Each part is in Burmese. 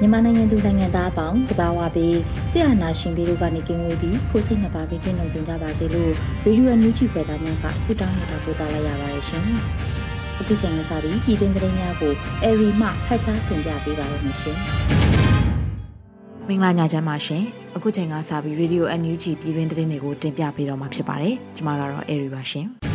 မြန်မာနိုင်ငံသူနိုင်ငံသားအပေါင်းတဘာဝပြီးဆရာနာရှင်ပြီးတို့ကနေကင်းဝေးပြီးကိုစိတ်နှစ်ပါးပြီးကင်းလုံးကြပါစေလို့ရေဒီယိုအန်ယူဂျီဖွယ်သားများကဆုတောင်းနေတာပို့သလိုက်ရပါတယ်ရှင်။အခုချိန်ကစပြီးပြည်တွင်းသတင်းများကိုအရီမှဖတ်ကြားတင်ပြပေးပါရမရှင်။မင်္ဂလာညချမ်းပါရှင်။အခုချိန်ကစပြီးရေဒီယိုအန်ယူဂျီပြည်တွင်းသတင်းတွေကိုတင်ပြပေးတော့မှာဖြစ်ပါတယ်။ကျွန်မကတော့အရီပါရှင်။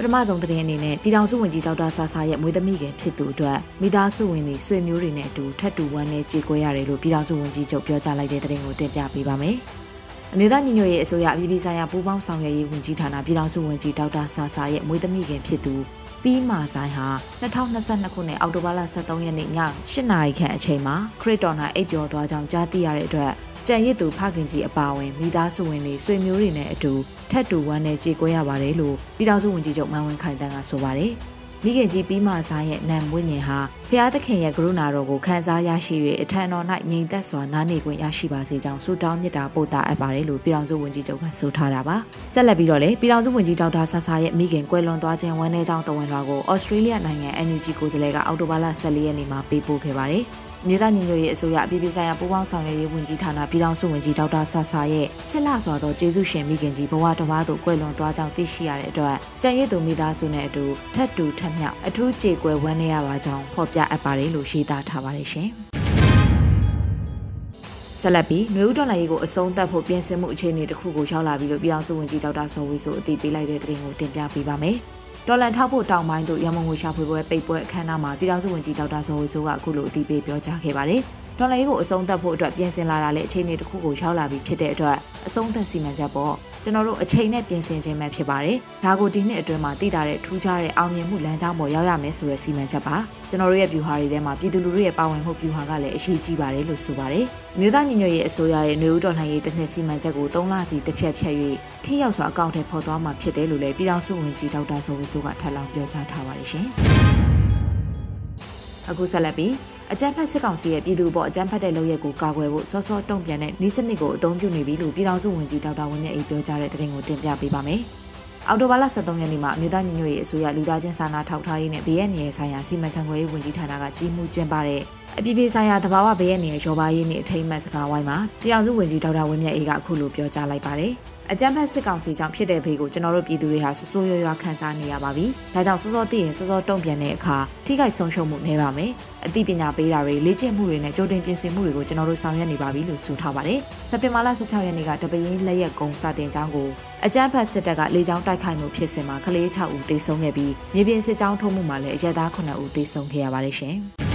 ပထမဆုံးသတင်းအနေနဲ့ပြည်ထောင်စုဝန်ကြီးဒေါက်တာဆာဆာရဲ့မွေးသမီးခင်ဖြစ်သူအတွက်မိသားစုဝင်တွေဆွေမျိုးတွေနဲ့အတူထပ်တူဝမ်းနဲ့ကြေကွဲရတယ်လို့ပြည်ထောင်စုဝန်ကြီးချုပ်ပြောကြားလိုက်တဲ့သတင်းကိုတင်ပြပေးပါမယ်။အမျိုးသားညီညွတ်ရေးအစိုးရအပြည်ပြည်ဆိုင်ရာပူးပေါင်းဆောင်ရွက်ရေးဝန်ကြီးဌာနပြည်ထောင်စုဝန်ကြီးဒေါက်တာဆာဆာရဲ့မွေးသမီးခင်ဖြစ်သူ ပြီးမာဆိုင်ဟာ2022ခုနှစ်အောက်တိုဘာလ23ရက်နေ့ည8နာရီခန့်အချိန်မှာခရစ်တော်နာအိပ်ပျော်သွားကြောင်းကြားသိရတဲ့အတွက်ကြံရစ်သူဖခင်ကြီးအပါအဝင်မိသားစုဝင်တွေဆွေမျိုးတွေနဲ့အတူထက်တူဝမ်းနဲ့ကြေကွဲရပါတယ်လို့ပြည်ထောင်စုဝန်ကြီးချုပ်မန်ဝင်းခိုင်တန်းကဆိုပါတယ်။ မိခင်ကြီးပြီးမှဆိုင်ရဲ့နံဝိညာဉ်ဟာဖျားသခင်ရဲ့ကရုဏာတော်ကိုခံစားရရှိ၍အထံတော်၌ငြိမ်သက်စွာနားနေခွင့်ရရှိပါစေကြောင်းဆုတောင်းမေတ္တာပို့သအပ်ပါတယ်လို့ပြည်ထောင်စုဝန်ကြီးချုပ်ကဆိုထားတာပါ။ဆက်လက်ပြီးတော့လေပြည်ထောင်စုဝန်ကြီးဒေါက်တာဆဆာရဲ့မိခင်ကွယ်လွန်သွားခြင်းဝန်ထဲကြောင်းတဝန်လွှာကိုဩစတြေးလျနိုင်ငံ NUG ကိုယ်စားလှယ်ကအောက်တိုဘာလ14ရက်နေ့မှာပေးပို့ခဲ့ပါတယ်။ မြေသားညီညွတ်ရေးအစိုးရအပြည်ပြည်ဆိုင်ရာပူးပေါင်းဆောင်ရွက်ရေးဝန်ကြီးဌာနပြည်ထောင်စုဝန်ကြီးဒေါက်တာဆာဆာရဲ့ချစ်လစွာသောကျေးဇူးရှင်မိခင်ကြီးဘဝတစ်ပါးသို့ကွယ်လွန်သွားကြောင်းသိရှိရတဲ့အတွက်ကြံရည်သူမိသားစုနဲ့အတူထပ်တူထပ်မြောက်အထူးကြေကွယ်ဝမ်းနည်းရပါကြောင်းဖော်ပြအပ်ပါတယ်လို့ရှင်းသားထားပါတယ်ရှင်ဆက်လက်ပြီးနှွေဦးတော်လိုင်းကိုအဆုံးသတ်ဖို့ပြင်ဆင်မှုအခြေအနေတစ်ခုကိုရောက်လာပြီလို့ပြည်ထောင်စုဝန်ကြီးဒေါက်တာစောဝေဆိုအသိပေးလိုက်တဲ့သတင်းကိုတင်ပြပေးပါမယ်။ ဒေါ်လန်ထောက်ဖို့တောင်ပိုင်းသို့ရမုံငွေရှာဖွေပွဲပိတ်ပွဲအခမ်းအနားမှာပြည်ထောင်စုဝန်ကြီးဒေါက်တာဇော်ဝေဆိုးကအခုလိုအသိပေးပြောကြားခဲ့ပါတယ်။ ဒေါ်လာရေးကိုအဆုံးသတ်ဖို့အတွက်ပြင်ဆင်လာတာလည်းအခြေအနေတစ်ခုကိုရောက်လာပြီဖြစ်တဲ့အတွက်အဆုံးသတ်စီမံချက်ပေါ့ကျွန်တော်တို့အချိန်နဲ့ပြင်ဆင်ခြင်းပဲဖြစ်ပါတယ်။ဒါကိုဒီနှစ်အတွင်းမှာတည်တာတဲ့ထူးခြားတဲ့အောင်မြင်မှုလမ်းကြောင်းပေါ်ရောက်ရမယ်ဆိုတဲ့စီမံချက်ပါ။ကျွန်တော်တို့ရဲ့ view ဟာတွေထဲမှာပြည်သူလူထုရဲ့ပါဝင်မှု view ဟာကလည်းအရှိကြီးပါတယ်လို့ဆိုပါတယ်။မြို့သားညီညွတ်ရေးအစိုးရရဲ့နေဦးတော်လှန်ရေးတစ်နှစ်စီမံချက်ကို၃လစီတစ်ဖြတ်ဖြတ်၍ထိရောက်စွာအကောင့်ထဲပေါ်သွားမှာဖြစ်တယ်လို့လည်းပြည်ထောင်စုဝန်ကြီးဒေါက်တာဆိုဝီဆိုကထပ်လောင်းပြောကြားထားပါတယ်ရှင်။အခုဆက်လက်ပြီး အကြမ်းဖက်စစ်ကောင်စီရဲ့ပြည်သူ့ဘောအကြမ်းဖက်တဲ့လုပ်ရက်ကိုကာကွယ်ဖို့စောစောတုံ့ပြန်တဲ့ဤစနစ်ကိုအသုံးပြုနေပြီလို့ပြည်ထောင်စုဝန်ကြီးဒေါက်တာဝင်းမြတ်အေးပြောကြားတဲ့သတင်းကိုတင်ပြပေးပါမယ်။အော်တိုဘာလ23ရက်နေ့မှာအမျိုးသားညီညွတ်ရေးအစိုးရလူသားချင်းစာနာထောက်ထားရေးနဲ့ BNN ဆိုင်ရာစီမံခန့်ခွဲရေးဝန်ကြီးဌာနကကြီးမှုကျင်းပတဲ့အပြည်ပြည်ဆိုင်ရာသဘာဝဘေးရန်ရဲ့ရောပါရေးနှင့်အထိမ်းအမှတ်စကားဝိုင်းမှာပြည်ထောင်စုဝန်ကြီးဒေါက်တာဝင်းမြတ်အေးကအခုလိုပြောကြားလိုက်ပါတယ်။ အကြမ်းဖက်စစ်ကောင်စီကြောင့်ဖြစ်တဲ့ဘေးကိုကျွန်တော်တို့ပြည်သူတွေဟာစိုးစိုးရွားရွားခံစားနေရပါပြီ။ဒါကြောင့်စောစောသိရင်စောစောတုံ့ပြန်တဲ့အခါထိခိုက်ဆုံးရှုံးမှုနည်းပါမယ်။အသိပညာပေးတာတွေလေ့ကျင့်မှုတွေနဲ့ကြိုတင်ပြင်ဆင်မှုတွေကိုကျွန်တော်တို့ဆောင်ရွက်နေပါပြီလို့ဆိုထားပါတယ်။စက်တင်ဘာလ16ရက်နေ့ကတပင်းလက်ရက်ကုံစတင်ကြောင်းကိုအကြမ်းဖက်စစ်တပ်ကလေကြောင်းတိုက်ခိုက်မှုဖြစ်စဉ်မှာကလေး6ဦးသေဆုံးခဲ့ပြီးမြေပြင်စစ်ကြောင်းထိုးမှုမှာလည်းအရက်သား9ဦးသေဆုံးခဲ့ရပါတယ်ရှင်။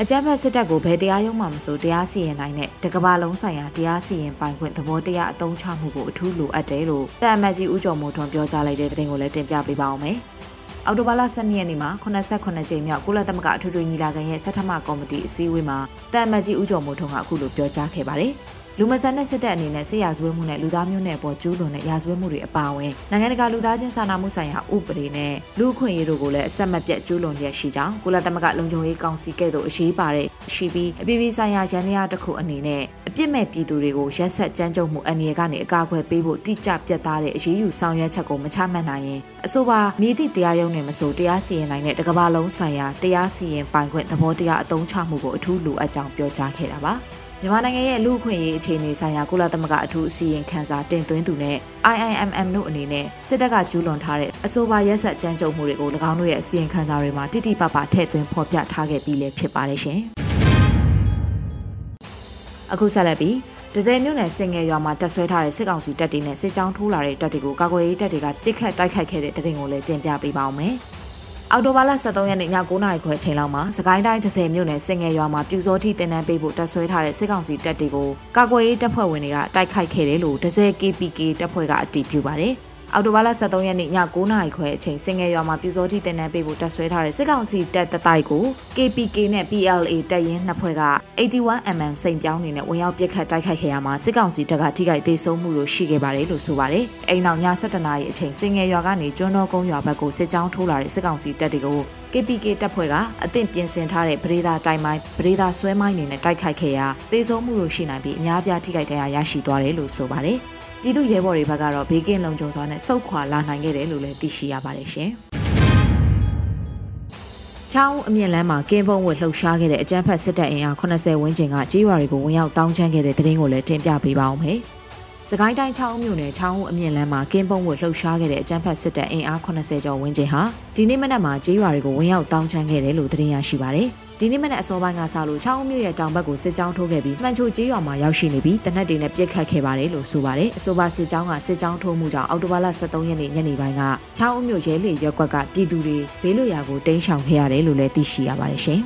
အကြမ်းဖက်စစ်တပ်ကိုဘယ်တရားရုံးမှမဆိုတရားစီရင်နိုင်တဲ့တကဘာလုံးဆိုင်ရာတရားစီရင်ပိုင်ခွင့်သဘောတရားအသုံးချမှုကိုအထူးလိုအပ်တယ်လို့တအမတ်ကြီးဦးကျော်မိုးထွန်းပြောကြားလိုက်တဲ့တဲ့တင်ကိုလည်းတင်ပြပေးပါအောင်မယ်။အော်တိုဘာလ12ရက်နေ့မှာ89ကြိမ်မြောက်ကုလသမဂ္ဂအထွေထွေညီလာခံရဲ့ဆက်ထမကော်မတီအစည်းအဝေးမှာတအမတ်ကြီးဦးကျော်မိုးထွန်းကအခုလိုပြောကြားခဲ့ပါတယ်။ လူမဆန်တဲ့စစ်တပ်အနေနဲ့စစ်ရာဇဝတ်မှုနဲ့လူသားမျိုးနွယ်ပေါ်ကျူးလွန်တဲ့ရာဇဝတ်မှုတွေအပါအဝင်နိုင်ငံတကာလူသားချင်းစာနာမှုဆိုင်ရာဥပဒေနဲ့လူ့အခွင့်အရေးတို့ကိုလည်းအဆက်မပြတ်ကျူးလွန်ရရှိကြောင်းကုလသမဂ္ဂလုံခြုံရေးကောင်စီကဲ့သို့အရေးပါတဲ့ရှိပြီးအပြည်ပြည်ဆိုင်ရာရန်ရာတစ်ခုအနေနဲ့အပြစ်မဲ့ပြည်သူတွေကိုရက်ဆက်ကြမ်းကြုတ်မှုအနေကနေအကာအကွယ်ပေးဖို့တိကျပြတ်သားတဲ့အရေးယူဆောင်ရွက်ချက်ကိုမချမှတ်နိုင်ရင်အဆိုပါမိသည့်တရားရုံးနဲ့မဆိုတရားစီရင်နိုင်တဲ့တကမ္ဘာလုံးဆိုင်ရာတရားစီရင်ပိုင်ခွင့်သဘောတရားအသုံးချမှုကိုအထူးလိုအပ်ကြောင်းပြောကြားခဲ့တာပါ။ မြန်မာနိုင်ငံရဲ့လူ့အခွင့်အရေးအခြေအနေဆိုင်ရာကုလသမဂ္ဂအထူးအစည်းအဝေးခန်းစာတင်သွင်းသူနဲ့ IIMM တို့အနေနဲ့စစ်တပ်ကကျူးလွန်ထားတဲ့အဆိုပါရက်ဆက်ကြမ်းကြုတ်မှုတွေကို၎င်းတို့ရဲ့အစည်းအဝေးခန်းစာတွေမှာတိတိပပထည့်သွင်းဖော်ပြထားခဲ့ပြီးလည်းဖြစ်ပါတယ်ရှင်။အခုဆက်လက်ပြီးဒဇယ်မြို့နယ်စင်ငယ်ရွာမှာတက်ဆွဲထားတဲ့စစ်ကောင်စီတပ်တွေနဲ့စစ်ကြောင်းထိုးလာတဲ့တပ်တွေကိုကာကွယ်ရေးတပ်တွေကပြစ်ခတ်တိုက်ခိုက်ခဲ့တဲ့တဲ့တင်ကိုလည်းတင်ပြပေးပါောင်းမယ်။ အော်တိုဘာလ23ရက်နေ့ည9:00နာရီခွဲအချိန်လောက်မှာစကိုင်းတိုင်း30မြို့နယ်စင်ငယ်ရွာမှာပြူစောတိတင်နန်းပေးဖို့တပ်ဆွဲထားတဲ့စစ်ကောင်စီတပ်တွေကိုကာကွယ်ရေးတပ်ဖွဲ့ဝင်တွေကတိုက်ခိုက်ခဲ့တယ်လို့30 KPK တပ်ဖွဲ့ကအတည်ပြုပါတယ်။ အော်တိုဘားလ23ရက်နေ့ည9:00နာရီခွဲအချိန်စင်ငယ်ရွာမှာပြူစောတိတင်နန်းပေးဖို့တပ်ဆွဲထားတဲ့စစ်ကောင်စီတပ်တတိုက်ကို KPK နဲ့ PLA တပ်ရင်းနှစ်ဖွဲ့က 81mm စိန်ပြောင်းနေနဲ့ဝင်ရောက်ပစ်ခတ်တိုက်ခိုက်ခဲ့ရမှာစစ်ကောင်စီတပ်ကထိခိုက်သေးဆုံးမှုလို့ရှိခဲ့ပါတယ်လို့ဆိုပါတယ်။အိမ်နောက်ည7:00နာရီအချိန်စင်ငယ်ရွာကနေကျွန်းတော်ကုန်းရွာဘက်ကိုစစ်ကြောင်းထိုးလာတဲ့စစ်ကောင်စီတပ်တွေကို KPK တပ်ဖွဲ့ကအသင့်ပြင်ဆင်ထားတဲ့ပရိသာတိုင်မိုင်းပရိသာဆွဲမိုင်းတွေနဲ့တိုက်ခိုက်ခဲ့ရာသေဆုံးမှုလို့ရှိနိုင်ပြီးအများပြားထိခိုက်ဒဏ်ရာရရှိသွားတယ်လို့ဆိုပါတယ်။ ပြည်သူရဲဘော်တွေဘက်ကတော့ဘေးကင်းလုံခြုံစွာနဲ့စုတ်ခွာလာနိုင်ခဲ့တယ်လို့လည်းသိရှိရပါတယ်ရှင်။ချောင်းအမြင့်လမ်းမှာကင်းပုံးဝတ်လှုပ်ရှားခဲ့တဲ့အကြမ်းဖက်စစ်တပ်အင်အား80ဝန်းကျင်ကကြေးရွာတွေကိုဝင်ရောက်တောင်းချမ်းခဲ့တဲ့တဲ့ရင်ကိုလည်းတင်ပြပေးပါအောင်မယ်။စကိုင်းတိုင်းချောင်းမြို့နယ်ချောင်းအမြင့်လမ်းမှာကင်းပုံးဝတ်လှုပ်ရှားခဲ့တဲ့အကြမ်းဖက်စစ်တပ်အင်အား80ကျော်ဝန်းကျင်ဟာဒီနေ့မနက်မှာကြေးရွာတွေကိုဝင်ရောက်တောင်းချမ်းခဲ့တယ်လို့သတင်းရရှိပါတယ်။ ဒီနေ့မနေ့အစောပိုင်းကစလို့ချောင်းမြို့ရဲ့တောင်ဘက်ကိုစစ်ကြောင်းထိုးခဲ့ပြီးမှန်ချိုကျေးရွာမှာရောက်ရှိနေပြီးတနက်တွေနဲ့ပြစ်ခတ်ခဲ့ပါတယ်လို့ဆိုပါတယ်အဆိုပါစစ်ကြောင်းကစစ်ကြောင်းထိုးမှုကြောင့်အောက်တိုဘာလ23ရက်နေ့ညနေပိုင်းကချောင်းမြို့ရဲလေရက်ကွက်ကပြည်သူတွေဘေးလွတ်ရာကိုတိမ်းရှောင်ခဲ့ရတယ်လို့လည်းသိရှိရပါတယ်ရှင်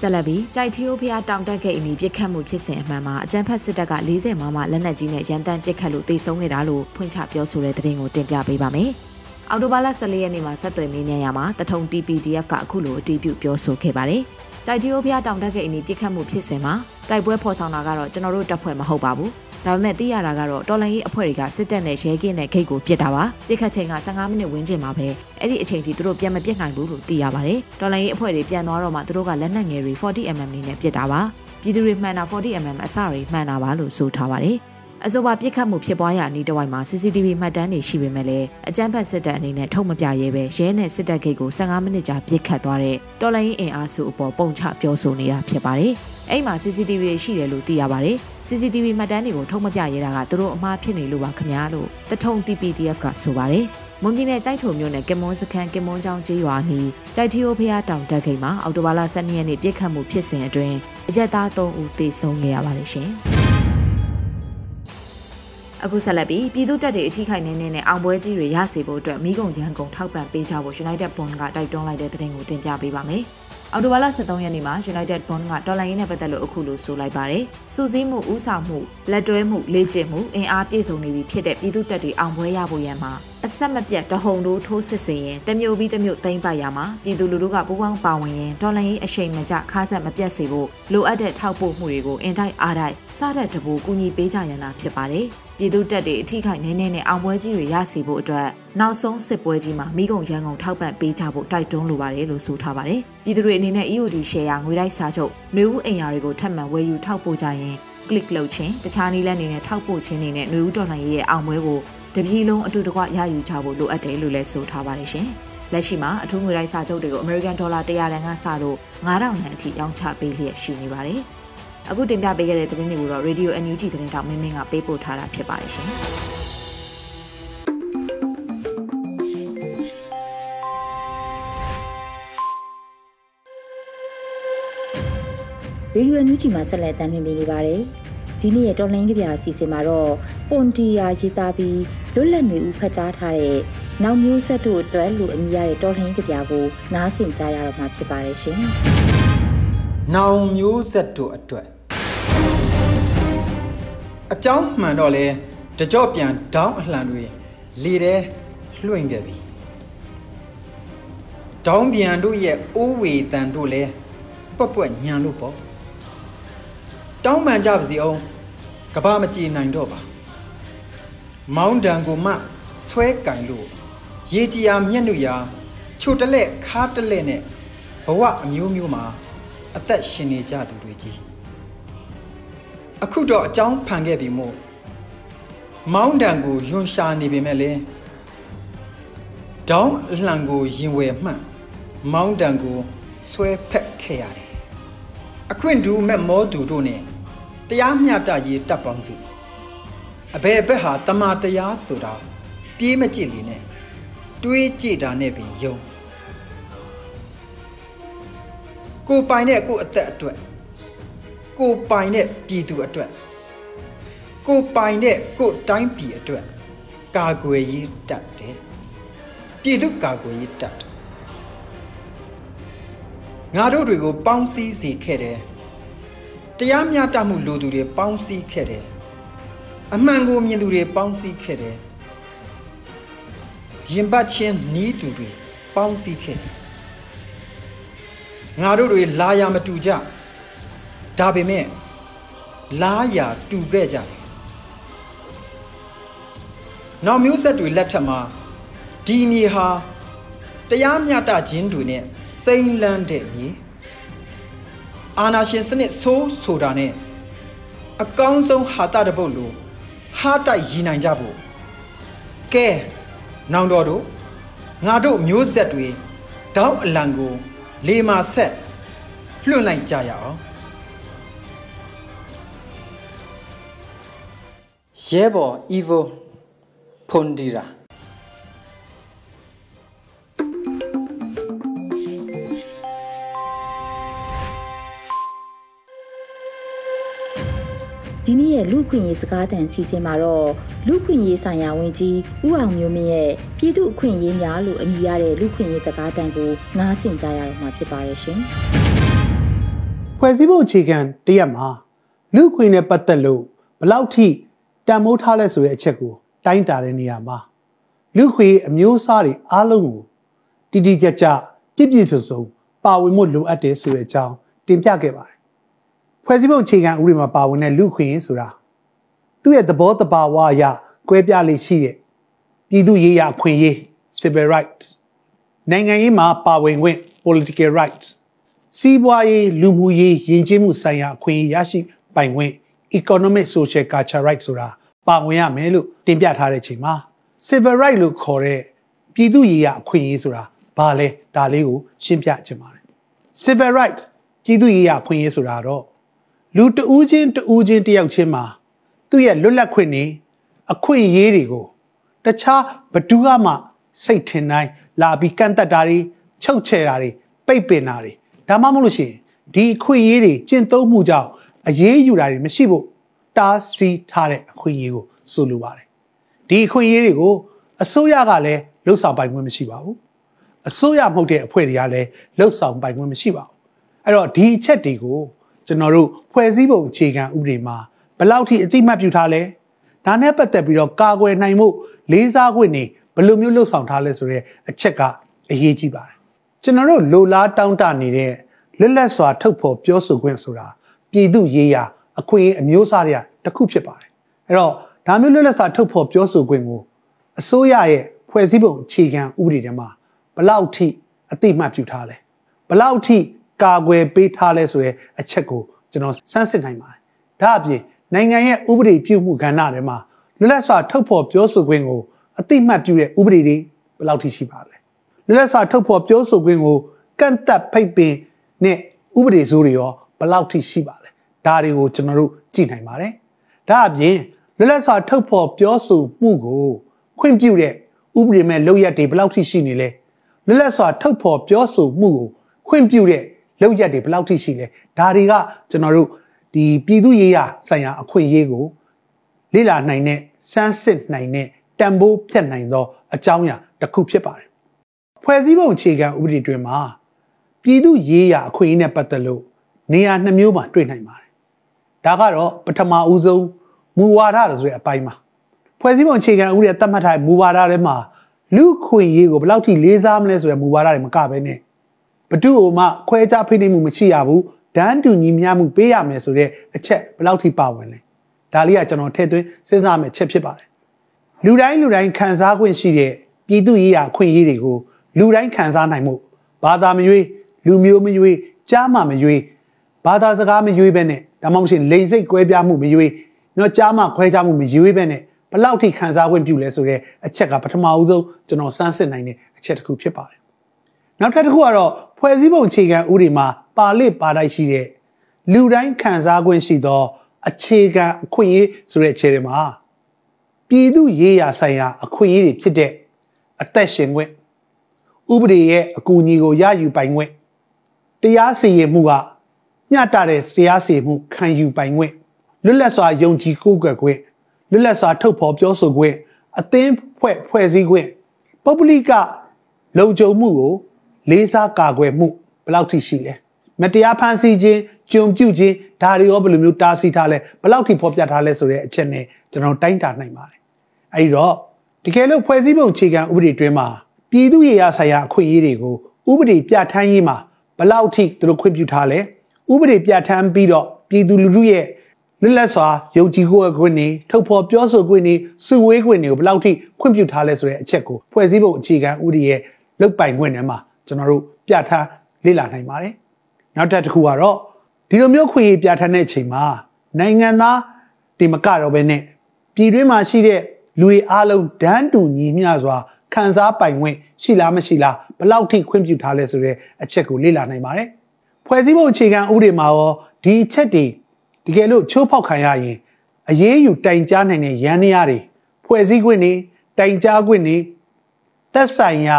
ဆက်လက်ပြီးကြိုက်ထီယိုဖျားတောင်တက်ခဲ့အနီးပြစ်ခတ်မှုဖြစ်စဉ်အမှန်မှာအကြံဖက်စစ်တပ်က40မမလက်နက်ကြီးနဲ့ရန်တမ်းပြစ်ခတ်လို့တိုက်ဆုံခဲ့တာလို့ဖွင့်ချပြောဆိုတဲ့သတင်းကိုတင်ပြပေးပါမယ်။ အော်တိုဘာလ14ရက်နေ့မှာဆက်သွယ်မေးမြန်းရမှာတထုံ TPDF ကအခုလိုအတည်ပြုပြောဆိုခဲ့ပါတယ်။ကြိုက်တီယိုဖျားတောင်တက်ကအင်းပြစ်ခတ်မှုဖြစ်စဉ်မှာတိုက်ပွဲဖော်ဆောင်တာကတော့ကျွန်တော်တို့တပ်ဖွဲ့မဟုတ်ပါဘူး။ဒါပေမဲ့သိရတာကတော့တော်လန်ရေးအဖွဲ့တွေကစစ်တပ်နဲ့ရဲကင်းနဲ့ဂိတ်ကိုပစ်တာပါ။ပြစ်ခတ်ချိန်က15မိနစ်ဝန်းကျင်မှာပဲအဲ့ဒီအချိန်ထိသူတို့ပြန်မပစ်နိုင်ဘူးလို့သိရပါတယ်။တော်လန်ရေးအဖွဲ့တွေပြန်သွားတော့မှသူတို့ကလက်နက်ငယ်တွေ 40mm နဲ့ပစ်တာပါ။ပြည်သူတွေမှန်တာ 40mm အစတွေမှန်တာပါလို့ဆိုထားပါတယ်။ အဆိုပါပြစ်ခတ်မှုဖြစ်ပွားရာအနီးတစ်ဝိုက်မှာ CCTV မှတ်တမ်းတွေရှိပေမဲ့လည်းအကြမ်းဖက်စစ်တပ်အနေနဲ့ထုတ်မပြရဲပဲရဲနဲ့စစ်တပ်ဂိတ်ကို15မိနစ်ကြာပြစ်ခတ်သွားတဲ့တော်လိုင်းအင်အားစုအပေါ်ပုံချပြောဆိုနေတာဖြစ်ပါတယ်။အဲ့မှာ CCTV တွေရှိတယ်လို့သိရပါတယ်။ CCTV မှတ်တမ်းတွေကိုထုတ်မပြရဲတာကသူတို့အမှားဖြစ်နေလို့ပါခင်ဗျာလို့တထုံ TPDF ကဆိုပါတယ်။မွန်ပြည်နယ်ကြိုက်ထုံမြို့နယ်ကင်မွန်စခန်းကင်မွန်ကျောင်းကျေးရွာနီးကြိုက်ထီယိုဖျားတောင်တက်ခိတ်မှာအော်တိုဘာလ12ရက်နေ့ပြစ်ခတ်မှုဖြစ်စဉ်အတွင်းအရက်သား3ဦးသေဆုံးခဲ့ရပါတယ်ရှင်။ အခုဆက်လက်ပြီးပြည်သူတပ်တွေအထိခိုက်နေနေနဲ့အောင်ပွဲကြီးတွေရစေဖို့အတွက်မိကုံရန်ကုန်ထောက်ပံ့ပေးကြဖို့ United Bond ကတိုက်တွန်းလိုက်တဲ့သတင်းကိုတင်ပြပေးပါမယ်။အော်တိုဘာလ23ရက်နေ့မှာ United Bond ကဒေါ်လာရင်းနဲ့ပတ်သက်လို့အခုလိုဆိုလိုက်ပါတယ်။စူးစီးမှုဥဆောင်မှုလက်တွဲမှုလေ့ကျင့်မှုအင်အားပြည့်စုံနေပြီဖြစ်တဲ့ပြည်သူတပ်တွေအောင်ပွဲရဖို့ရန်မှာအဆက်မပြတ်တဟုန်တို့ထိုးစစ်စင်ရင်တမျိုးပြီးတမျိုးသိမ့်ပိုက်ရမှာပြည်သူလူထုကပူးပေါင်းပါဝင်ရင်ဒေါ်လာရင်းအရှိန်မကျခါဆက်မပြတ်စေဖို့လိုအပ်တဲ့ထောက်ပို့မှုတွေကိုအင်တိုက်အားတိုက်စားတဲ့တပူကူညီပေးကြရန်သာဖြစ်ပါတယ်။ ပြည်သူတပ်တွေအထိခိုက်နေနေနဲ့အောင်ပွဲကြီးတွေရစီဖို့အတွက်နောက်ဆုံးစစ်ပွဲကြီးမှာမိကုံရန်ကုန်ထောက်ပံ့ပေးကြဖို့တိုက်တွန်းလိုပါတယ်လို့ဆိုထားပါတယ်။ပြည်သူတွေအနေနဲ့ EOD share ငွေတိုက်စာချုပ်နှွေဦးအိမ်ယာတွေကိုထပ်မံဝယ်ယူထောက်ပို့ကြရင် click လုပ်ခြင်းတခြားနည်းလမ်းတွေနဲ့ထောက်ပို့ခြင်းတွေနဲ့နှွေဦးတော်လှန်ရေးရဲ့အောင်ပွဲကိုတပြည်လုံးအတူတကွရယူကြဖို့လိုအပ်တယ်လို့လည်းဆိုထားပါတယ်ရှင်။လက်ရှိမှာအထူးငွေတိုက်စာချုပ်တွေကို American Dollar 100တန်ကစလို့9000တန်အထိရောင်းချပေးလျက်ရှိနေပါတယ်။ အခုတင်ပြပေးခဲ့တဲ့သတင်းတွေကိုတော့ Radio NUG သတင်းတောင်မင်းမင်းကပေးပို့ထားတာဖြစ်ပါတယ်ရှင်။ရေဒီယိုညူချီမှာဆက်လက်တင်ပြနေပါတယ်။ဒီနေ့ရဲ့တော်လိုင်းကြပြအစီအစဉ်မှာတော့ပွန်တီယာရေးသားပြီးလွတ်လပ်နေဦးဖတ်ကြားထားတဲ့နောက်မျိုးဆက်တို့အတွက်လို့အမည်ရတဲ့တော်လိုင်းကြပြကိုနားဆင်ကြရတော့မှာဖြစ်ပါတယ်ရှင်။နောင်မျိုးဆက်တို့အတွက် အကြောင်းမှန်တော့လဲတကြော့ပြန်ဒေါင်းအလှန်တွေလေထဲလွှင့်ခဲ့ပြီဒေါင်းပြန်တို့ရဲ့အိုးဝေတန်တို့လဲပွက်ပွက်ညံလို့ပေါ့တောင်းပန်ကြပါစီအောင်ကဘာမကြည်နိုင်တော့ပါမောင်းတန်ကိုမှဆွဲကင်လို့ရေကြီးယာမျက်နှာရာချိုတလက်ခါတလက်နဲ့ဘဝအမျိုးမျိုးမှာအသက်ရှင်နေကြသူတွေကြီး အခုတော့အကြောင်းဖန်ခဲ့ပြီမို့မောင်းတံကိုယွန်ရှာနေပေမဲ့လေဒေါင်းအလှန်ကိုရင်ဝယ်မှန်မောင်းတံကိုဆွဲဖက်ခဲ့ရတယ်အခွင့်တူမဲ့မောသူတို့နဲ့တရားမျှတရေးတပ်ပေါင်းစုအဘယ်ဘက်ဟာတမာတရားဆိုတာပြေးမကြည့်လေနဲ့တွေးကြည့်တာနဲ့ပင်ယုံကိုပိုင်တဲ့ကိုအသက်အတွက် ကိုပိုင်တဲ့ပြည်သူအတွက်ကိုပိုင်တဲ့ကိုတိုင်းပြည်အတွက်ကာကွယ်ရေးတတ်တယ်ပြည်သူကာကွယ်ရေးတတ်တယ်ငါတို့တွေကိုပေါင်းစည်းစေခဲ့တယ်တရားမျှတမှုလိုသူတွေပေါင်းစည်းခဲ့တယ်အမှန်ကိုမြင်သူတွေပေါင်းစည်းခဲ့တယ်ရင်ပတ်ချင်းနီးသူတွေပေါင်းစည်းခဲ့ငါတို့တွေလာရမတူကြ ဒါပေမဲ့လားရာတူခဲ့ကြတယ်နောက်မျိုးဆက်တွေလက်ထက်မှာဒီမြေဟာတရားမျှတခြင်းတွေနဲ့စိမ့်လန်းတဲ့မြေအာနာရှင်စနစ်ဆိုးဆိုတာနဲ့အကောင်းဆုံးဟာတာတပုတ်လိုဟာတိုက်ရည်နိုင်ကြဖို့ကဲနောင်တော်တို့ငါတို့မျိုးဆက်တွေတောင်းအလံကို လေမာဆက်လွှင့်လိုက်ကြရအောင် ရဲဘော် evil ဖွန်ဒီရာဒီနေ့ရဲ့လူခွင့်ရေးစကားသံစီစဉ်မှာတော့လူခွင့်ရေးဆိုင်ရာဝန်ကြီးဦးအောင်မျိုးမင်းရဲ့ပြည်သူအခွင့်အရေးများလို့အမည်ရတဲ့လူခွင့်ရေးစကားသံကိုနားဆင်ကြရတော့မှာဖြစ်ပါရဲ့ရှင်။ဖွဲ့စည်းပုံအခြေခံတရက်မှာလူခွင့်နဲ့ပတ်သက်လို့ဘလောက်ထိ တန်မိုးထားလဲဆိုတဲ့အချက်ကိုတိုင်းတာတဲ့နေရာမှာလူခွေအမျိုးအစားတွေအားလုံးကိုတိတိကျကျပြည့်ပြည့်စုံစုံပါဝင်မှုလိုအပ်တယ်ဆိုတဲ့အကြောင်းတင်ပြခဲ့ပါတယ်။ဖွဲ့စည်းပုံအခြေခံဥပဒေမှာပါဝင်တဲ့လူခွင့်ဆိုတာသူ့ရဲ့သဘောတဘာဝအရကွဲပြားလေးရှိတဲ့ပြည်သူရေးရာအခွင့်အရေး civil rights နိုင်ငံရေးမှာပါဝင်ခွင့် political rights စီးပွားရေးလူမှုရေးယဉ်ကျေးမှုဆိုင်ရာအခွင့်အရေးရရှိပိုင်ခွင့် economic social culture rights ဆိုတာပါဝင်ရမယ်လို့တင်ပြထားတဲ့ချိန်မှာ civil right လို့ခေါ်တဲ့ပြည်သူရေးရအခွင့်အရေးဆိုတာဘာလဲဒါလေးကိုရှင်းပြချင်ပါတယ် civil right ပြည်သူရေးရအခွင့်အရေးဆိုတာတော့လူတဦးချင်းတဦးချင်းတယောက်ချင်းမှာသူ့ရဲ့လွတ်လပ်ခွင့်နေအခွင့်အရေးတွေကိုတခြားဘသူကမှစိတ်ထင်တိုင်းလာပြီးကန့်တက်တာတွေချုပ်ချယ်တာတွေပိတ်ပင်တာတွေဒါမှမဟုတ်လို့ရှိရင်ဒီအခွင့်အရေးတွေကျင့်သုံးမှုကြောင့် အရေးယူတာတွေမရှိဖို့တားဆီးထားတဲ့အခွင့်အရေးကိုဆိုလိုပါတယ်ဒီအခွင့်အရေးတွေကိုအစိုးရကလည်းလှုပ်ဆောင်ပိုင်ခွင့်မရှိပါဘူးအစိုးရမဟုတ်တဲ့အဖွဲ့တွေကလည်းလှုပ်ဆောင်ပိုင်ခွင့်မရှိပါဘူးအဲ့တော့ဒီအချက်တွေကိုကျွန်တော်တို့ဖွဲ့စည်းပုံအခြေခံဥပဒေမှာဘယ်လောက်ထိအတိမတ်ပြုထားလဲဒါနဲ့ပတ်သက်ပြီးတော့ကာကွယ်နိုင်မှုလေးစားခွင့်နေဘယ်လိုမျိုးလှုပ်ဆောင်ထားလဲဆိုတဲ့အချက်ကအရေးကြီးပါတယ်ကျွန်တော်တို့လိုလားတောင်းတနေတဲ့လက်လက်စွာထုတ်ဖော်ပြောဆိုခွင့်ဆိုတာ ပြည်သူရေးရာအခွင့်အရေးအမျိုးအစားတွေကတစ်ခုဖြစ်ပါတယ်အဲ့တော့ဒါမျိုးလွတ်လပ်စွာထုတ်ဖော်ပြောဆိုခွင့်ကိုအစိုးရရဲ့ဖွဲ့စည်းပုံအခြေခံဥပဒေထဲမှာဘလောက်ထိအတိမတ်ပြုထားလဲဘလောက်ထိကာကွယ်ပေးထားလဲဆိုတဲ့အချက်ကိုကျွန်တော်စမ်းစစ်နိုင်ပါတယ်ဒါအပြင်နိုင်ငံရဲ့ဥပဒေပြုမှုကဏ္ဍထဲမှာလွတ်လပ်စွာထုတ်ဖော်ပြောဆိုခွင့်ကိုအတိမတ်ပြုတဲ့ဥပဒေတွေဘလောက်ထိရှိပါလဲလွတ်လပ်စွာထုတ်ဖော်ပြောဆိုခွင့်ကိုကန့်သက်ဖိတ်ပင်နဲ့ဥပဒေစိုးတွေရောဘလောက်ထိရှိပါလဲ ဒါတွေကိုကျွန်တော်တို့ကြည့်နိုင်ပါတယ်ဒါအပြင်လွတ်လပ်စွာထုတ်ဖော်ပြောဆိုမှုကိုခွင့်ပြုတဲ့ဥပဒေမဲ့လုပ်ရက်တွေဘယ်လောက်ထိရှိနေလဲလွတ်လပ်စွာထုတ်ဖော်ပြောဆိုမှုကိုခွင့်ပြုတဲ့လုပ်ရက်တွေဘယ်လောက်ထိရှိလဲဒါတွေကကျွန်တော်တို့ဒီပြည်သူရေးရာဆိုင်ရာအခွင့်အရေးကိုလေ့လာနိုင်တဲ့စမ်းစစ်နိုင်တဲ့တန်ဖိုးဖြတ်နိုင်သောအကြောင်းအရာတစ်ခုဖြစ်ပါတယ်ဖွဲ့စည်းပုံအခြေခံဥပဒေတွင်မှာပြည်သူရေးရာအခွင့်အရေးနဲ့ပတ်သက်လို့နေရာနှမျိုးမှာတွေ့နိုင်ပါတယ် ဒါကတော့ပထမဦးဆုံးမူဝါဒလို့ဆိုတဲ့အပိုင်းမှာဖွဲ့စည်းပုံအခြေခံဥပဒေသတ်မှတ်ထားတဲ့မူဝါဒထဲမှာလူခွင့်ရေးကိုဘယ်လောက်ထိလေးစားမလဲဆိုတဲ့မူဝါဒတွေမကဘဲနဲ့ဘသူ့ကိုမှခွဲခြားဖိနှိပ်မှုမရှိရဘူးဒန်းတူညီမျှမှုပေးရမယ်ဆိုတဲ့အချက်ဘယ်လောက်ထိပါဝင်လဲဒါလေးကကျွန်တော်ထည့်သွင်းစဉ်းစားမယ့်ချက်ဖြစ်ပါတယ်လူတိုင်းလူတိုင်းခံစား권ရှိတဲ့ပြည်သူရေးရာအခွင့်အရေးတွေကိုလူတိုင်းခံစားနိုင်မှုဘာသာမရွေးလူမျိုးမရွေးကြားမှမရွေးဘာသာစကားမရွေးပဲနဲ့ ဒါမှမဟုတ်လိန်စိတ်ကွဲပြားမှုမရွေးနော်ကြားမှခွဲခြားမှုမရွေးပဲနဲ့ဘလောက်ထိခံစား권ပြုလဲဆိုတဲ့အချက်ကပထမဦးဆုံးကျွန်တော်စမ်းစစ်နိုင်တဲ့အချက်တစ်ခုဖြစ်ပါတယ်နောက်ထပ်တစ်ခုကတော့ဖွဲ့စည်းပုံအခြေခံဥပဒေမှာပါလစ်ပါလိုက်ရှိတဲ့လူတိုင်းခံစား권ရှိသော အခြေခံအခွင့်အရေးဆိုတဲ့ခြေတွေမှာပြည်သူရေးရာဆိုင်ရာအခွင့်အရေးတွေဖြစ်တဲ့အသက်ရှင်ခွင့်ဥပဒေရဲ့အကူအညီကိုရယူပိုင်ခွင့်တရားစီရင်မှုက ညှတတဲ့တရားစီရင်မှုခံယူပိုင်ခွင့်လွတ်လပ်စွာယုံကြည်ကိုးကွယ်ခွင့်လွတ်လပ်စွာထုတ်ဖော်ပြောဆိုခွင့်အသင်းဖွဲ့ဖွဲ့စည်းခွင့်ပုဂ္ဂလိကလုံခြုံမှုကိုလေးစားကာကွယ်မှုဘယ်လောက်ထိရှိလဲမတရားဖန်ဆီးခြင်းကြုံပြုခြင်းဒါတွေရောဘယ်လိုမျိုးတားဆီးထားလဲဘယ်လောက်ထိဖော်ပြထားလဲဆိုတဲ့အချက်နဲ့ကျွန်တော်တိုင်းတာနိုင်ပါတယ်အဲဒီတော့တကယ်လို့ဖွဲ့စည်းပုံအခြေခံဥပဒေတွင်မှာပြည်သူ့ရေရာဆိုင်ရာအခွင့်အရေးတွေကိုဥပဒေပြဋ္ဌာန်းရေးမှာဘယ်လောက်ထိသူတို့ခွင့်ပြုထားလဲ ဥပဒေပြဋ္ဌာန်းပြီးတော့ပြည်သူလူထုရဲ့လွတ်လပ်စွာယုံကြည်ကိုယ်ခွင့်နေထုတ်ဖော်ပြောဆိုခွင့်နေစုဝေးခွင့်တွေကိုဘယ်လောက်ထိခွင့်ပြုထားလဲဆိုတဲ့အချက်ကိုဖွဲ့စည်းပုံအခြေခံဥပဒေရဲ့လုတ်ပိုင်ခွင့်ထဲမှာကျွန်တော်တို့ပြဋ္ဌာန်းလေ့လာနိုင်ပါတယ်နောက်တစ်ခုကတော့ဒီလိုမျိုးခွင့်ရပြဋ္ဌာန်းတဲ့အချိန်မှာနိုင်ငံသားဒီမကတော့ပဲနဲ့ပြည်တွင်းမှာရှိတဲ့လူတွေအားလုံးဒန်းတူညီမျှစွာခံစားပိုင်ခွင့်ရှိလားမရှိလားဘယ်လောက်ထိခွင့်ပြုထားလဲဆိုတဲ့အချက်ကိုလေ့လာနိုင်ပါတယ် ဖွဲ့စည်းပုံအခြေခံဥပဒေမှာရောဒီအချက်တွေတကယ်လို့ချိုးဖောက်ခံရရင်အရေးယူတိုင်ကြားနိုင်တဲ့ရန်နေရတွေဖွဲ့စည်းခွင့်နေတိုင်ကြားခွင့်နေသက်ဆိုင်ရာ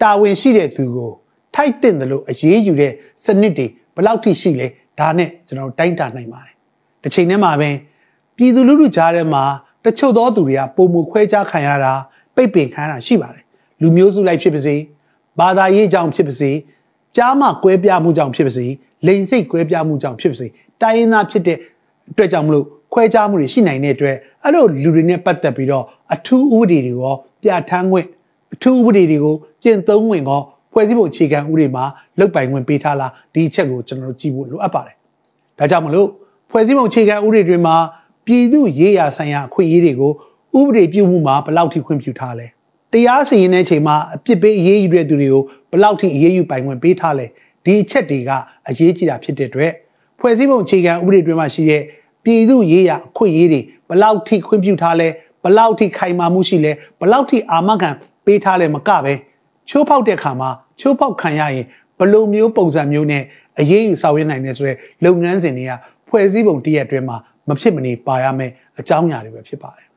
တာဝန်ရှိတဲ့သူကိုထိုက်တဲ့လို့အရေးယူတဲ့စနစ်တွေဘယ်လောက်ထိရှိလဲဒါနဲ့ကျွန်တော်တိုင်းတာနိုင်ပါတယ်တစ်ချိန်တည်းမှာပဲပြည်သူလူထုကြားထဲမှာတချို့သောသူတွေကပုံမှုခွဲခြားခံရတာပိတ်ပင်ခံရတာရှိပါတယ်လူမျိုးစုလိုက်ဖြစ်ပါစေဘာသာရေးကြောင့်ဖြစ်ပါစေ ကြားမှကွဲပြားမှုကြောင့်ဖြစ်ပါစေလိန်စိတ်ကွဲပြားမှုကြောင့်ဖြစ်ပါစေတိုင်းရင်းသားဖြစ်တဲ့အတွက်ကြောင့်မလို့ခွဲခြားမှုတွေရှိနိုင်တဲ့အတွက်အဲ့လိုလူတွေနဲ့ပတ်သက်ပြီးတော့အထူးဥပဒေတွေရောပြဋ္ဌာန်းခွင့်အထူးဥပဒေတွေကိုကျင့်သုံးဝင်ကောဖွဲ့စည်းပုံအခြေခံဥပဒေမှာလုတ်ပိုင်ခွင့်ပေးထားလားဒီအချက်ကိုကျွန်တော်တို့ကြည့်ဖို့လိုအပ်ပါတယ်ဒါကြောင့်မလို့ဖွဲ့စည်းပုံအခြေခံဥပဒေတွေမှာပြည်သူရေးရာဆိုင်ရာအခွင့်အရေးတွေကိုဥပဒေပြုမှုမှာဘယ်လောက်ထိခွင့်ပြုထားလဲတရားစီရင်တဲ့အချိန်မှာအပြစ်ပေးအရေးယူတဲ့သူတွေကို ဘယ်လောက်ထိအရေးယူပိုင်ခွင့်ပေးထားလဲဒီအချက်တွေကအရေးကြီးတာဖြစ်တဲ့အတွက်ဖွဲ့စည်းပုံအခြေခံဥပဒေတွေမှာရှိတဲ့ပြည်သူရေးရာအခွင့်အရေးတွေဘယ်လောက်ထိခွင့်ပြုထားလဲဘယ်လောက်ထိခိုင်မာမှုရှိလဲဘယ်လောက်ထိအာမခံပေးထားလဲမကပဲချိုးဖောက်တဲ့ခါမှာချိုးဖောက်ခံရရင်ဘလိုမျိုးပုံစံမျိုးနဲ့အရေးယူဆောင်ရွက်နိုင်တယ်ဆိုတဲ့လုပ်ငန်းစဉ်တွေကဖွဲ့စည်းပုံတရက်အတွင်းမှာမဖြစ်မနေပါရမယ်အကြောင်းအရာတွေပဲဖြစ်ပါတယ်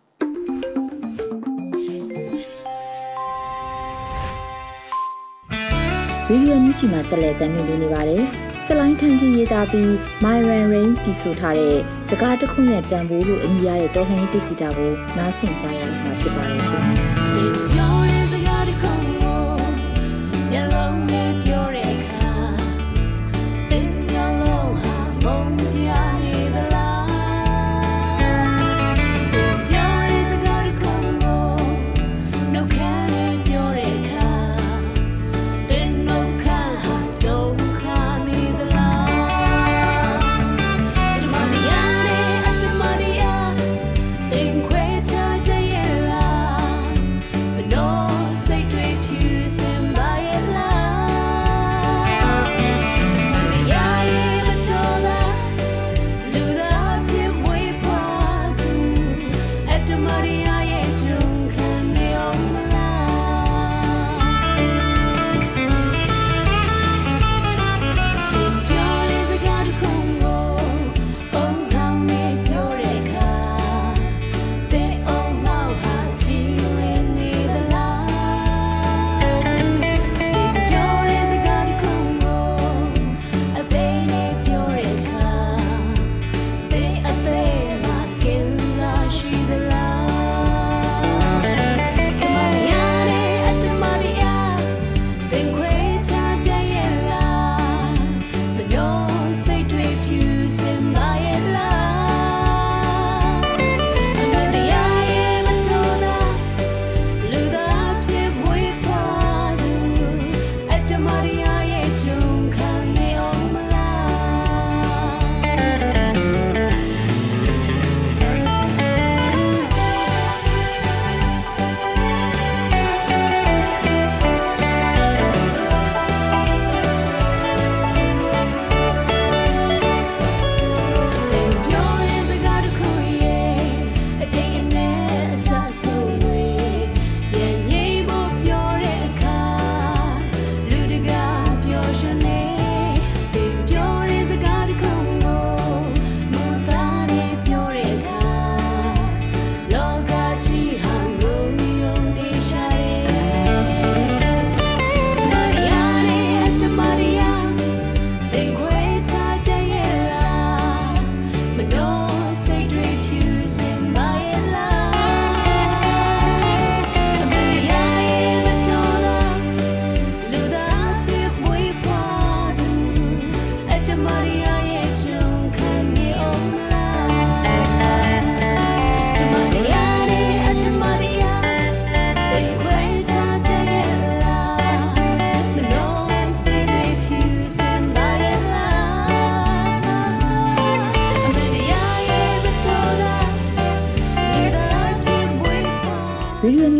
ဗီဒီယိုမြူးချီမှာဆက်လက်တင်ပြနေပါတယ်။ဆလိုင်းခန့်ကြီးရေးသားပြီး Myron Rain တီဆိုထားတဲ့စကားတစ်ခုရဲ့တန်ဖိုးလို့အမည်ရတဲ့တော်လှန်ရေးတိဂီတာကိုနားဆင်ကြရမှာဖြစ်ပါလိမ့်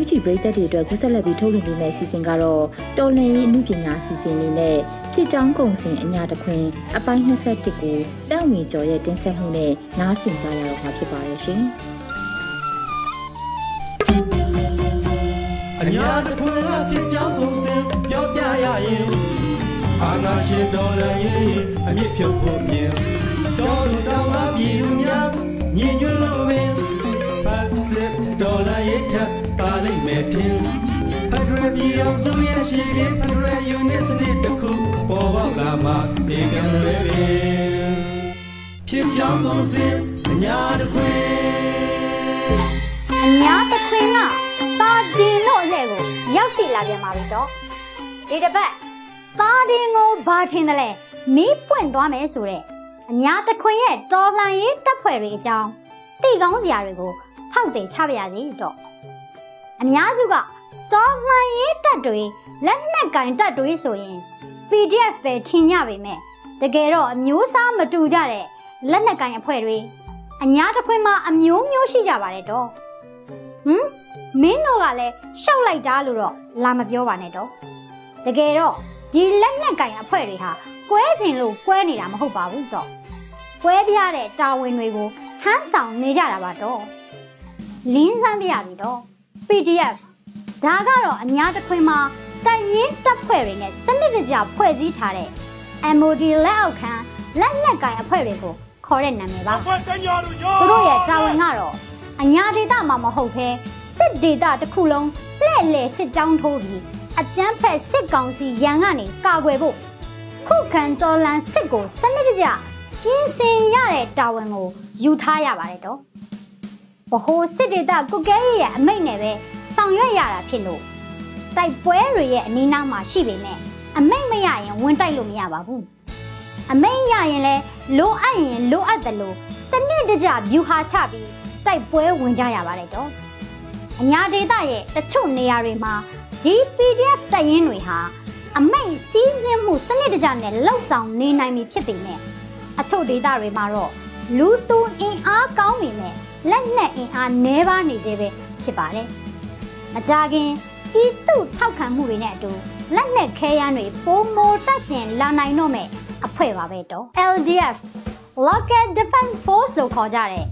ရှင်။ပရိသတ်တွေအတွက်ကူးဆက်လက်ပြီးထုတ်လွှင့်ပေးမယ့်အစီအစဉ်ကတော့တော်လန်ရေးအမှုပညာအစီအစဉ်လေးနဲ့ဖြစ်ချောင်းကုံစင်အညာတခွင်အပိုင်း21ကိုတောက်ဝေကျော်ရဲ့တင်ဆက်မှုနဲ့နားဆင်ကြရတော့မှာဖြစ်ပါရဲ့ရှင်။အညာတခွင်ကဖြစ်ချောင်းကုံစင်ပြောပြရရင်အာနာရှင်တော်လန်ရေးအမြင့်ဖြုတ်ဖို့မြင်တော်လူတော်ကပြည်သူများညီညွတ်လို့ပင်ဖတ် စစ်ဒေါ်လာရေးထပ်ပါလိမ့်မယ်တင်ဖက်ဒရယ်ပြည်အောင်စုရဲ့ရှိလေးဖက်ဒရယ်ယူနစ်စနစ်တစ်ခုပေါ်ပေါက်လာမှဒီကံလေးပင်ဖြစ်ချောင်းကုန်စင်အညာတခွင်အညာတခွင်ကတာတင်လို့အလှည့်ကိုရောက်ရှိလာပြန်ပါပြီတော့ဒီတစ်ပတ်တာတင်ကိုဘာထင်တယ်လဲမီးပွင့်သွားမယ်ဆိုတဲ့အညာတခွင်ရဲ့တော်လှန်ရေးတပ်ဖွဲ့တွေအကြောင်းတိကောင်းစရာတွေကို ဖောက်တယ်ချပါရစေတော့အများစုကတော်လှန်ရေးတပ်တွေလက်နက်ကင်တပ်တွေဆိုရင် PDF ပဲထင်ကြပေမဲ့တကယ်တော့အမျိုးအစားမတူကြတဲ့လက်နက်ကင်အဖွဲ့တွေအညာတခွင်မှာအမျိုးမျိုးရှိကြပါတယ်တော့ဟမ်မင်းတို့ကလည်းရှောက်လိုက်တာလို့တော့လာမပြောပါနဲ့တော့တကယ်တော့ဒီလက်နက်ကင်အဖွဲ့တွေဟာကွဲကျင်လို့ကွဲနေတာမဟုတ်ပါဘူးတော့ကွဲပြားတဲ့တာဝန်တွေကိုထမ်းဆောင်နေကြတာပါတော့ လင်းစမ်းပြရပြီတော့ PDF ဒါကတော့အများတစ်ခွင်မှာတိုင်ရင်တပ်ဖွဲ့တွေနဲ့စနစ်တကျဖွဲ့စည်းထားတဲ့ MOD လက်အောက်ခံလက်နက်ကင်အဖွဲ့တွေကိုခေါ်တဲ့နာမည်ပါသူတို့ရဲ့တာဝန်ကတော့အညာဒေတာမှာမဟုတ်ဘဲစစ်ဒေတာတစ်ခုလုံးလှဲ့လေစစ်ကြောင်းထိုးပြီးအကြမ်းဖက်စစ်ကောင်စီရန်ကနေကာကွယ်ဖို့ခုခံတော်လန်စစ်ကိုစနစ်တကျပြင်ဆင်ရတဲ့တာဝန်ကိုယူထားရပါတယ်တော့ ဘဟိုစစ်ဒေတာကုကဲရဲ့အမိတ်နဲ့ပဲဆောင်ရွက်ရတာဖြစ်လို့တိုက်ပွဲတွေရဲ့အနီးနားမှာရှိပေမဲ့အမိတ်မရရင်ဝင်တိုက်လို့မရပါဘူးအမိတ်ရရင်လဲလိုအပ်ရင်လိုအပ်တယ်လို့စနစ်တကျဗျူဟာချပြီးတိုက်ပွဲဝင်ကြရပါတယ်တော့အညာဒေတာရဲ့တချို့နေရာတွေမှာဒီ PDF တပ်ရင်းတွေဟာအမိတ်စီးဆင်းမှုစနစ်တကျနဲ့လှုပ်ဆောင်နေနိုင်ပြီဖြစ်ပေမဲ့အချို့ဒေသတွေမှာတော့လူသူအင်အားကောင်းနေနဲ့ လက်နက်အင်အားနှဲပါနေသေးပဲဖြစ်ပါတယ်။မကြခင်ဤသူထောက်ခံမှုတွေနဲ့အတူလက်နက်ခဲယမ်းတွေပုံမိုတက်ဆင်လာနိုင်တော့မဲ့အဖွဲ့ပါပဲတော့ LDF Local Defense Force လို့ခေါ်ကြတဲ့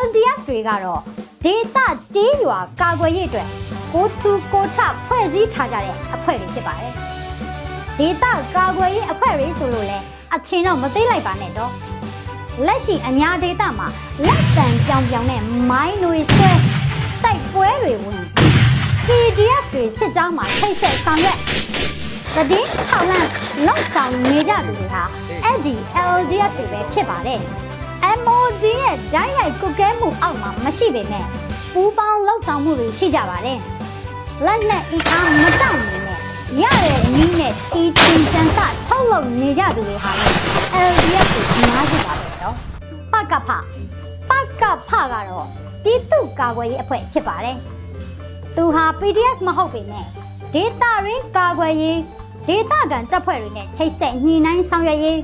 LDF တွေကတော့ဒေသကြေးရွာကာကွယ်ရေးအတွက်ကိုထူကိုထဖွဲ့စည်းထားကြတဲ့အဖွဲ့တွေဖြစ်ပါတယ်။ဒေသကာကွယ်ရေးအဖွဲ့တွေဆိုလို့လဲအချင်းတော့မသိလိုက်ပါနဲ့တော့ လက်ရှိအညာဒေတာမှာလက်တံပြောင်ပြောင်နဲ့မိုင်းတွေဆွဲတိုက်ပွဲတွေဝင် PDF တွေစစ်ကြောင်းမှာထိတ်ဆက်ဆောင်ရွက်တည်င်းထောက်လန့်လောက်ဆောင်နေကြသူတွေဟာအဲ့ဒီ LDF တွေပဲဖြစ်ပါတယ် MOD ရဲ့ဓာတ်ရိုက်ကုတ်ကဲမှုအောက်မှာမရှိပေမဲ့ပူးပေါင်းလောက်ဆောင်မှုတွေရှိကြပါတယ်လက်နဲ့အင်အားမတောင့်နေနဲ့ရတဲ့နည်းနဲ့တီတင်ကြံစထုတ်လုပ်နေကြသူတွေဟာလည်း LDF ကိုအများကြီးပါပဲနော် ပကဖပကဖကတော့ပြည်သူ့ကာကွယ်ရေးအဖွဲ့ဖြစ်ပါတယ်သူဟာ PDF မဟုတ်ပေမဲ့ဒေတာရင်းကာကွယ်ရေးဒေတာကန်တပ်ဖွဲ့တွေနဲ့ချိတ်ဆက်ညှိနှိုင်းဆောင်ရွက်ရေး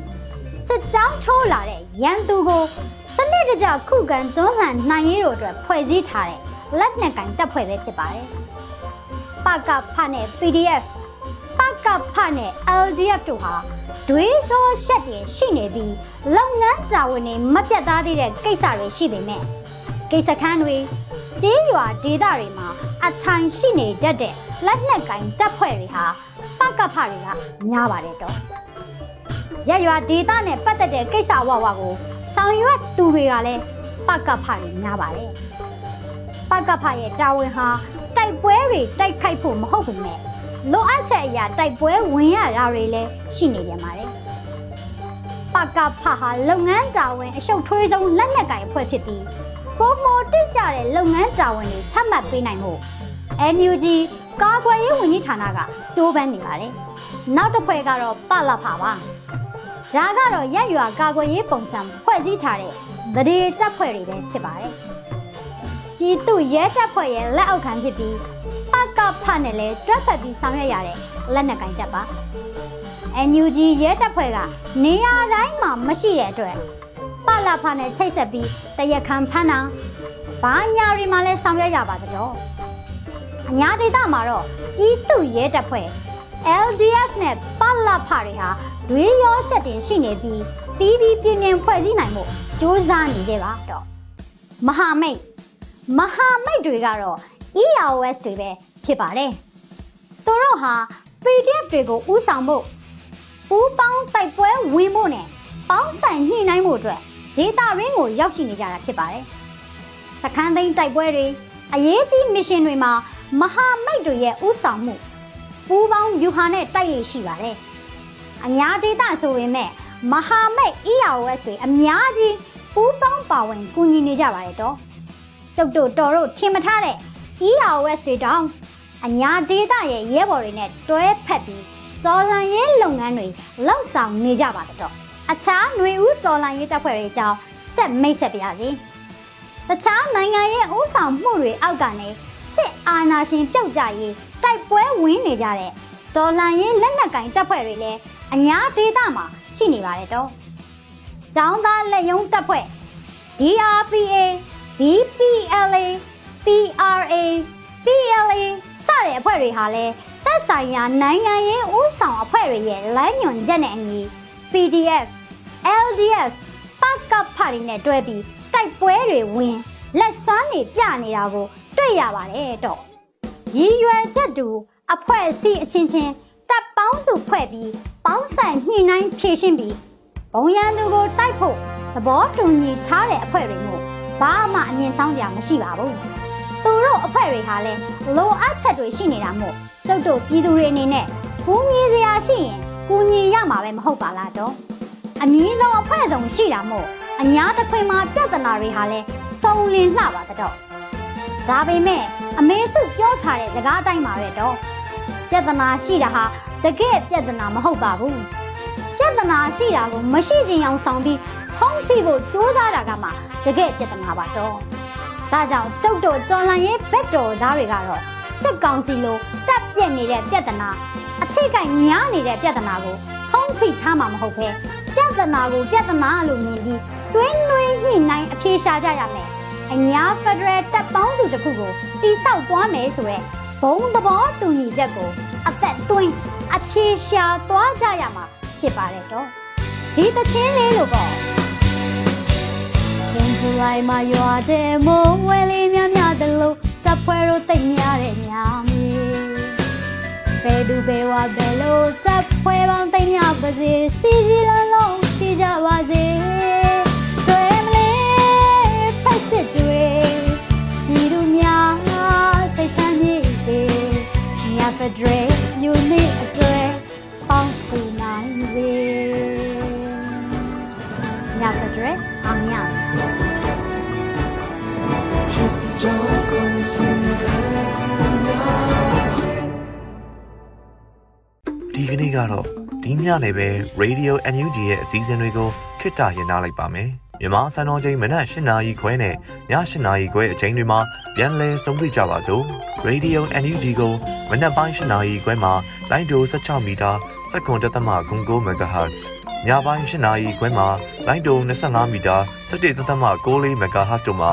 စစ်ကြောင်းချိုးလာတဲ့ရန်သူကိုစနစ်တကျခုခံတွန်းလှန်နိုင်ရေးတို့အတွက်ဖွဲ့စည်းထားတဲ့လက်နက်ကင်တပ်ဖွဲ့ပဲဖြစ်ပါတယ်ပကဖနဲ့ PDF ပကဖနဲ့ LDF တို့ဟာဒွေးစောရှက်တွေရှိနေပြီးလုပ်ငန်းတာဝန်တွေမပြတ်သားသေးတဲ့ကိစ္စတွေရှိပေမဲ့ကိစ္စခန်းတွေကျေးရွာဒေသတွေမှာအထိုင်ရှိနေတတ်တဲ့လက်နက်ကင်တပ်ဖွဲ့တွေဟာပကဖတွေကများပါတယ်တော့ရရွာဒေသနဲ့ပတ်သက်တဲ့ကိစ္စဝဝကိုဆောင်ရွက်သူတွေကလည်းပကဖတွေများပါတယ်ပကဖရဲ့တာဝန်ဟာတိုက်ပွဲတွေတိုက်ခိုက်ဖို့မဟုတ်ဘူးမဲ့ လိုအပ်ချက်အရာတိုက်ပွဲဝင်ရတာတွေလည်းရှိနေပြန်ပါတယ်ပကဖဟာလုပ်ငန်းတာဝန်အရှုပ်ထွေးဆုံးလက်နက်ကင်အဖွဲ့ဖြစ်ပြီးပုံမတိကျတဲ့လုပ်ငန်းတာဝန်တွေချမှတ်ပေးနိုင်ဖို့ NUG ကာကွယ်ရေးဝန်ကြီးဌာနကကြိုးပမ်းနေပါတယ်နောက်တစ်ဖွဲ့ကတော့ပလဖပါဒါကတော့ရက်ရွာကာကွယ်ရေးပုံစံဖွဲ့စည်းထားတဲ့ဗရေတပ်ဖွဲ့တွေပဲဖြစ်ပါတယ်ပြည်သူရဲတပ်ဖွဲ့ရဲ့လက်အောက်ခံဖြစ်ပြီးပ ကဖနဲ့လည်းတွက်ဖက်ပြီးဆောင်ရွက်ရတဲ့လက်နက်ကင်တပ်ပါ NUG ရဲတပ်ဖွဲ့ကနေရာတိုင်းမှာမရှိတဲ့အတွက်ပလာဖနဲ့ချိတ်ဆက်ပြီးတရခံဖမ်းတာဘာညာတွေမှာလဲဆောင်ရွက်ရပါတော့အအညာဒေသမှာတော့ပြည်သူရဲတပ်ဖွဲ့ LDF နဲ့ပလဖတွေဟာဒွေရောရှက်တင်ရှိနေပြီးပြီးပြီးပြင်းပြင်းဖွဲ့စည်းနိုင်မှုစ조사နေကြပါတော့မဟာမိတ်မဟာမိတ်တွေကတော့ EOS တွေပဲ ဖြစ်ပါတယ်သူတို့ဟာ PDF တွေကိုဥဆောင်ဖို့ပူးပေါင်းတိုက်ပွဲဝင်ဖို့နဲ့ပေါင်းဆိုင်ညှိနှိုင်းဖို့အတွက်ဒေတာရင်းကိုရောက်ရှိနေကြတာဖြစ်ပါတယ်စခန်းသိမ်းတိုက်ပွဲတွေအရေးကြီးမစ်ရှင်တွေမှာမဟာမိတ်တွေရဲ့ဥဆောင်မှုပူးပေါင်းယူဟာနဲ့တိုက်ရရှိပါတယ်။အများဒေသဆိုပေမဲ့မဟာမိတ် EOS တွေအများကြီးပူးပေါင်းပါဝင်ကူညီနေကြပါတယ်တော့။ကျုပ်တို့တော်တို့ထင်မထားတဲ့ EOS တွေတောင် အညာဒေသရဲ့ရဲဘော်တွေနဲ့တွဲဖက်ပြီးစော်လန်ရေးလုပ်ငန်းတွေလှုပ်ဆောင်နေကြပါတယ်တော့။အခြားຫນွေဦးစော်လန်ရေးတပ်ဖွဲ့တွေအကြောင်းဆက်မိတ်ဆက်ပါရစေ။တခြားနိုင်ငံရဲ့ဥဆောင်မှုတွေအောက်ကနေစစ်အာဏာရှင်ပြုတ်ကြရေးတိုက်ပွဲဝင်နေကြတဲ့ဒေါ်လန်ရင်လက်နက်ကင်တပ်ဖွဲ့တွေလည်းအများဒေသမှာရှိနေပါတယ်တော့။ကျောင်းသားလက်ယုံတပ်ဖွဲ့ DRPA BPLA PRA PLA စတဲ့အဖွဲ့တွေဟာလည်းသက်ဆိုင်ရာနိုင်ငံရေးဥဆောင်အဖွဲ့တွေရဲ့လမ်းညွှန်ချက်နဲ့အညီ PDF LDF ပတ်ကပ်ဖာတွေနဲ့တွဲပြီးတိုက်ပွဲတွေဝင်လက်စွမ်းတွေပြနေတာကိုတွေ့ရပါတယ်တော့ရည်ရွယ်ချက်တူအဖွဲ့အစည်းအချင်းချင်းတပ်ပေါင်းစုဖွဲ့ပြီးပေါင်းဆိုင်ညှိနှိုင်းဖြည့်ရှင်းပြီးဘုံရန်သူကိုတိုက်ဖို့သဘောတူညီထားတဲ့အဖွဲ့တွေမို့ဘာမှအမြင်ဆောင်ကြမရှိပါဘူး သူတို့အဖွဲ့တွေဟာလည်းလိုအပ်ချက်တွေရှိနေတာမို့ကျုပ်တို့ပြည်သူတွေအနေနဲ့ကူညီစရာရှိရင်ကူညီရမှာပဲမဟုတ်ပါလားတော့အမည်ဆုံးအဖွဲ့ဆုံးရှိတာမို့အညာတစ်ခွင်မှာပြဿနာတွေဟာလည်းစုံလင်လှပါတော့ဒါပေမဲ့အမေစုပြောထားတဲ့စကားအတိုင်းပါပဲတော့ပြဿနာရှိတာဟာတကယ်ပြဿနာမဟုတ်ပါဘူးပြဿနာရှိတာကိုမရှိခြင်းအောင်ဆောင်ပြီးထုံးပြဖို့ကြိုးစားတာကမှတကယ်ပြဿနာပါတော့ ဒါကြောင့်ကျုပ်တို့တော်လန်ရေးဘက်တော်သားတွေကတော့စစ်ကောင်စီလိုတက်ပြက်နေတဲ့ပြဿနာအထိတ်ကညားနေတဲ့ပြဿနာကိုထုံးဖိထားမှာမဟုတ်ပဲပြဿနာကိုပြဿနာလို့မြင်ပြီးဆွေးနွေးညှိနှိုင်းအပြေရှားကြရမယ်အညာဖက်ဒရယ်တပ်ပေါင်းစုတစ်ခုကိုတိဆောက်သွားမယ်ဆိုရက်ဘုံသဘောတူညီချက်ကိုအသက်သွင်းအပြေရှားသွားကြရမှာဖြစ်ပါတယ်တော့ဒီတချင်းလေးလို့ပေါ့ ရင်စလိုက်မှာရွာတဲ့မိုးဝဲလေးများများတလို့တပ်ဖွဲ့တို့တိတ်များတဲ့ညာမီဘယ်သူဘယ်ဝဘယ်လို့တပ်ဖွဲ့ပေါင်းတိတ်များပါစေစီစီလုံးလုံးရှိကြပါစေတွေ့မလေးဖက်စစ်တွေဒီလူများစိတ်ချမ်းမြေ့စေညာဖက်ဒရယ်ယူနစ်အတွက်ပေါင်းစုနိုင်စေညာဖက်ဒရယ်အောင်ရ ဒီကနေ့ကတော့ဒီညနေပဲ Radio NUG ရဲ့အစည်းအဝေးကိုခਿੱတရနာလိုက်ပါမယ်မြန်မာစံတော်ချိန်မနက်၈နာရီခွဲနဲ့ည၈နာရီခွဲအချိန်တွေမှာပြန်လည်ဆုံးဖြတ်ကြပါစို့ Radio NUG ကိုမနက်ပိုင်း၈နာရီခွဲမှာလိုင်းဒို16မီတာစက္ကန့်တသမ9 MHz ညပိုင်း၈နာရီခွဲမှာလိုင်းဒို25မီတာ17တသမ6 MHz တို့မှာ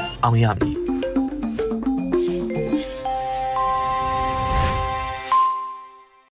အောင်ရမည်